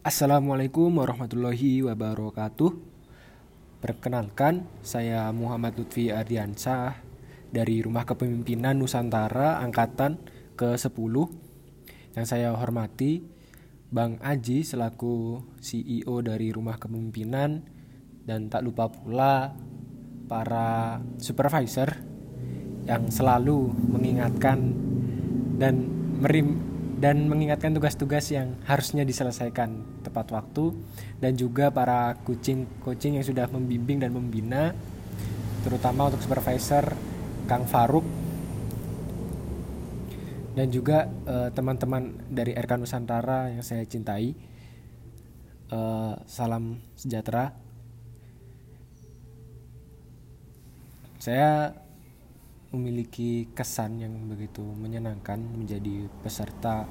Assalamualaikum warahmatullahi wabarakatuh. Perkenalkan, saya Muhammad Lutfi Ardiansah dari Rumah Kepemimpinan Nusantara Angkatan ke-10. Yang saya hormati Bang Aji selaku CEO dari Rumah Kepemimpinan dan tak lupa pula para supervisor yang selalu mengingatkan dan merim dan mengingatkan tugas-tugas yang harusnya diselesaikan. Tepat waktu. Dan juga para coaching-coaching yang sudah membimbing dan membina. Terutama untuk supervisor Kang Faruk. Dan juga uh, teman-teman dari RK Nusantara yang saya cintai. Uh, salam sejahtera. Saya memiliki kesan yang begitu menyenangkan menjadi peserta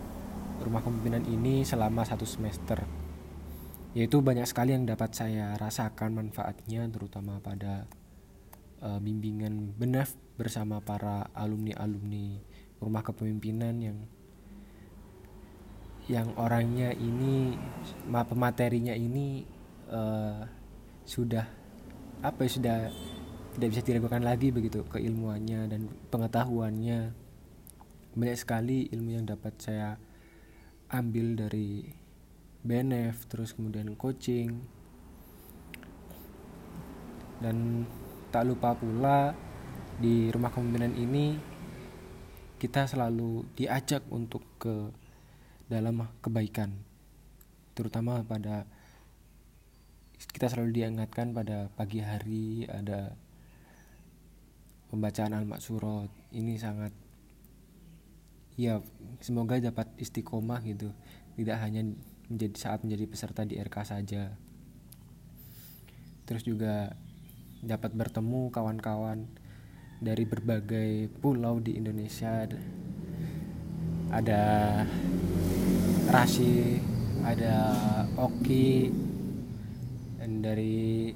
rumah kepemimpinan ini selama satu semester. Yaitu banyak sekali yang dapat saya rasakan manfaatnya terutama pada uh, bimbingan benef bersama para alumni-alumni rumah kepemimpinan yang yang orangnya ini pematerinya ini uh, sudah apa ya sudah tidak bisa diragukan lagi begitu keilmuannya dan pengetahuannya. Banyak sekali ilmu yang dapat saya ambil dari BNF terus kemudian coaching. Dan tak lupa pula di rumah kepemimpinan ini kita selalu diajak untuk ke dalam kebaikan terutama pada kita selalu diingatkan pada pagi hari ada pembacaan al-maksurat ini sangat ya semoga dapat istiqomah gitu. Tidak hanya menjadi saat menjadi peserta di RK saja. Terus juga dapat bertemu kawan-kawan dari berbagai pulau di Indonesia. Ada Rasi ada Oki dan dari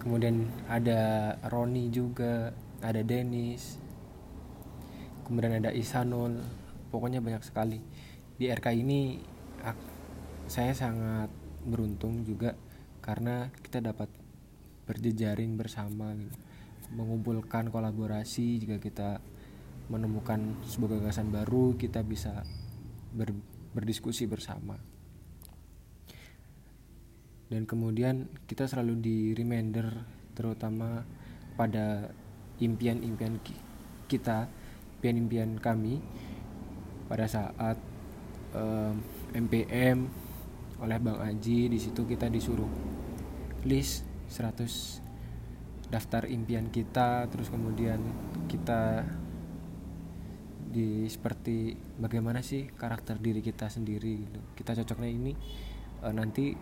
kemudian ada Roni juga ada Dennis kemudian ada Isanul pokoknya banyak sekali. Di RK ini saya sangat beruntung juga karena kita dapat berjejaring bersama mengumpulkan kolaborasi jika kita menemukan sebuah gagasan baru kita bisa ber, berdiskusi bersama. Dan kemudian kita selalu di reminder terutama pada impian-impian kita, impian-impian kami pada saat um, MPM oleh Bang Aji di situ kita disuruh list 100 daftar impian kita terus kemudian kita di seperti bagaimana sih karakter diri kita sendiri gitu. Kita cocoknya ini e, nanti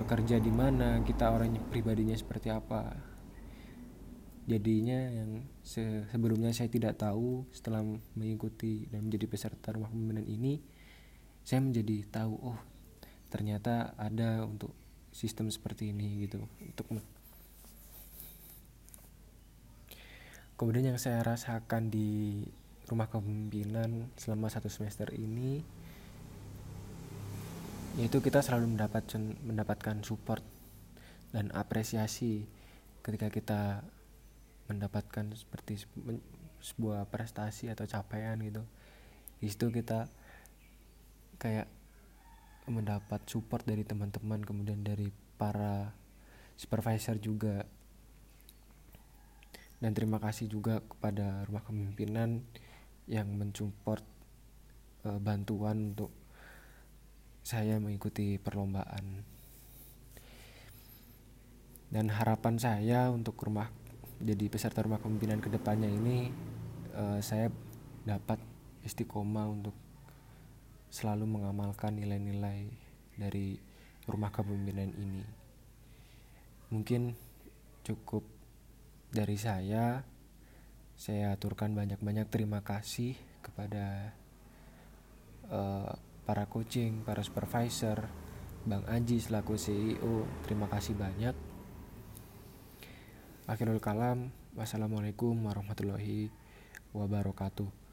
bekerja di mana kita orangnya pribadinya seperti apa jadinya yang se sebelumnya saya tidak tahu setelah mengikuti dan menjadi peserta rumah pembinaan ini saya menjadi tahu oh ternyata ada untuk sistem seperti ini gitu untuk kemudian yang saya rasakan di rumah kepemimpinan selama satu semester ini yaitu kita selalu mendapatkan mendapatkan support dan apresiasi ketika kita mendapatkan seperti sebuah prestasi atau capaian gitu. Di situ kita kayak mendapat support dari teman-teman kemudian dari para supervisor juga. Dan terima kasih juga kepada rumah kepemimpinan yang mensupport e, bantuan untuk saya mengikuti perlombaan. Dan harapan saya untuk rumah jadi peserta rumah kepemimpinan ke depannya ini uh, saya dapat istiqomah untuk selalu mengamalkan nilai-nilai dari rumah kepemimpinan ini mungkin cukup dari saya saya aturkan banyak-banyak terima kasih kepada uh, para coaching, para supervisor, Bang Aji selaku CEO, terima kasih banyak. Akhirul kalam, wassalamualaikum warahmatullahi wabarakatuh.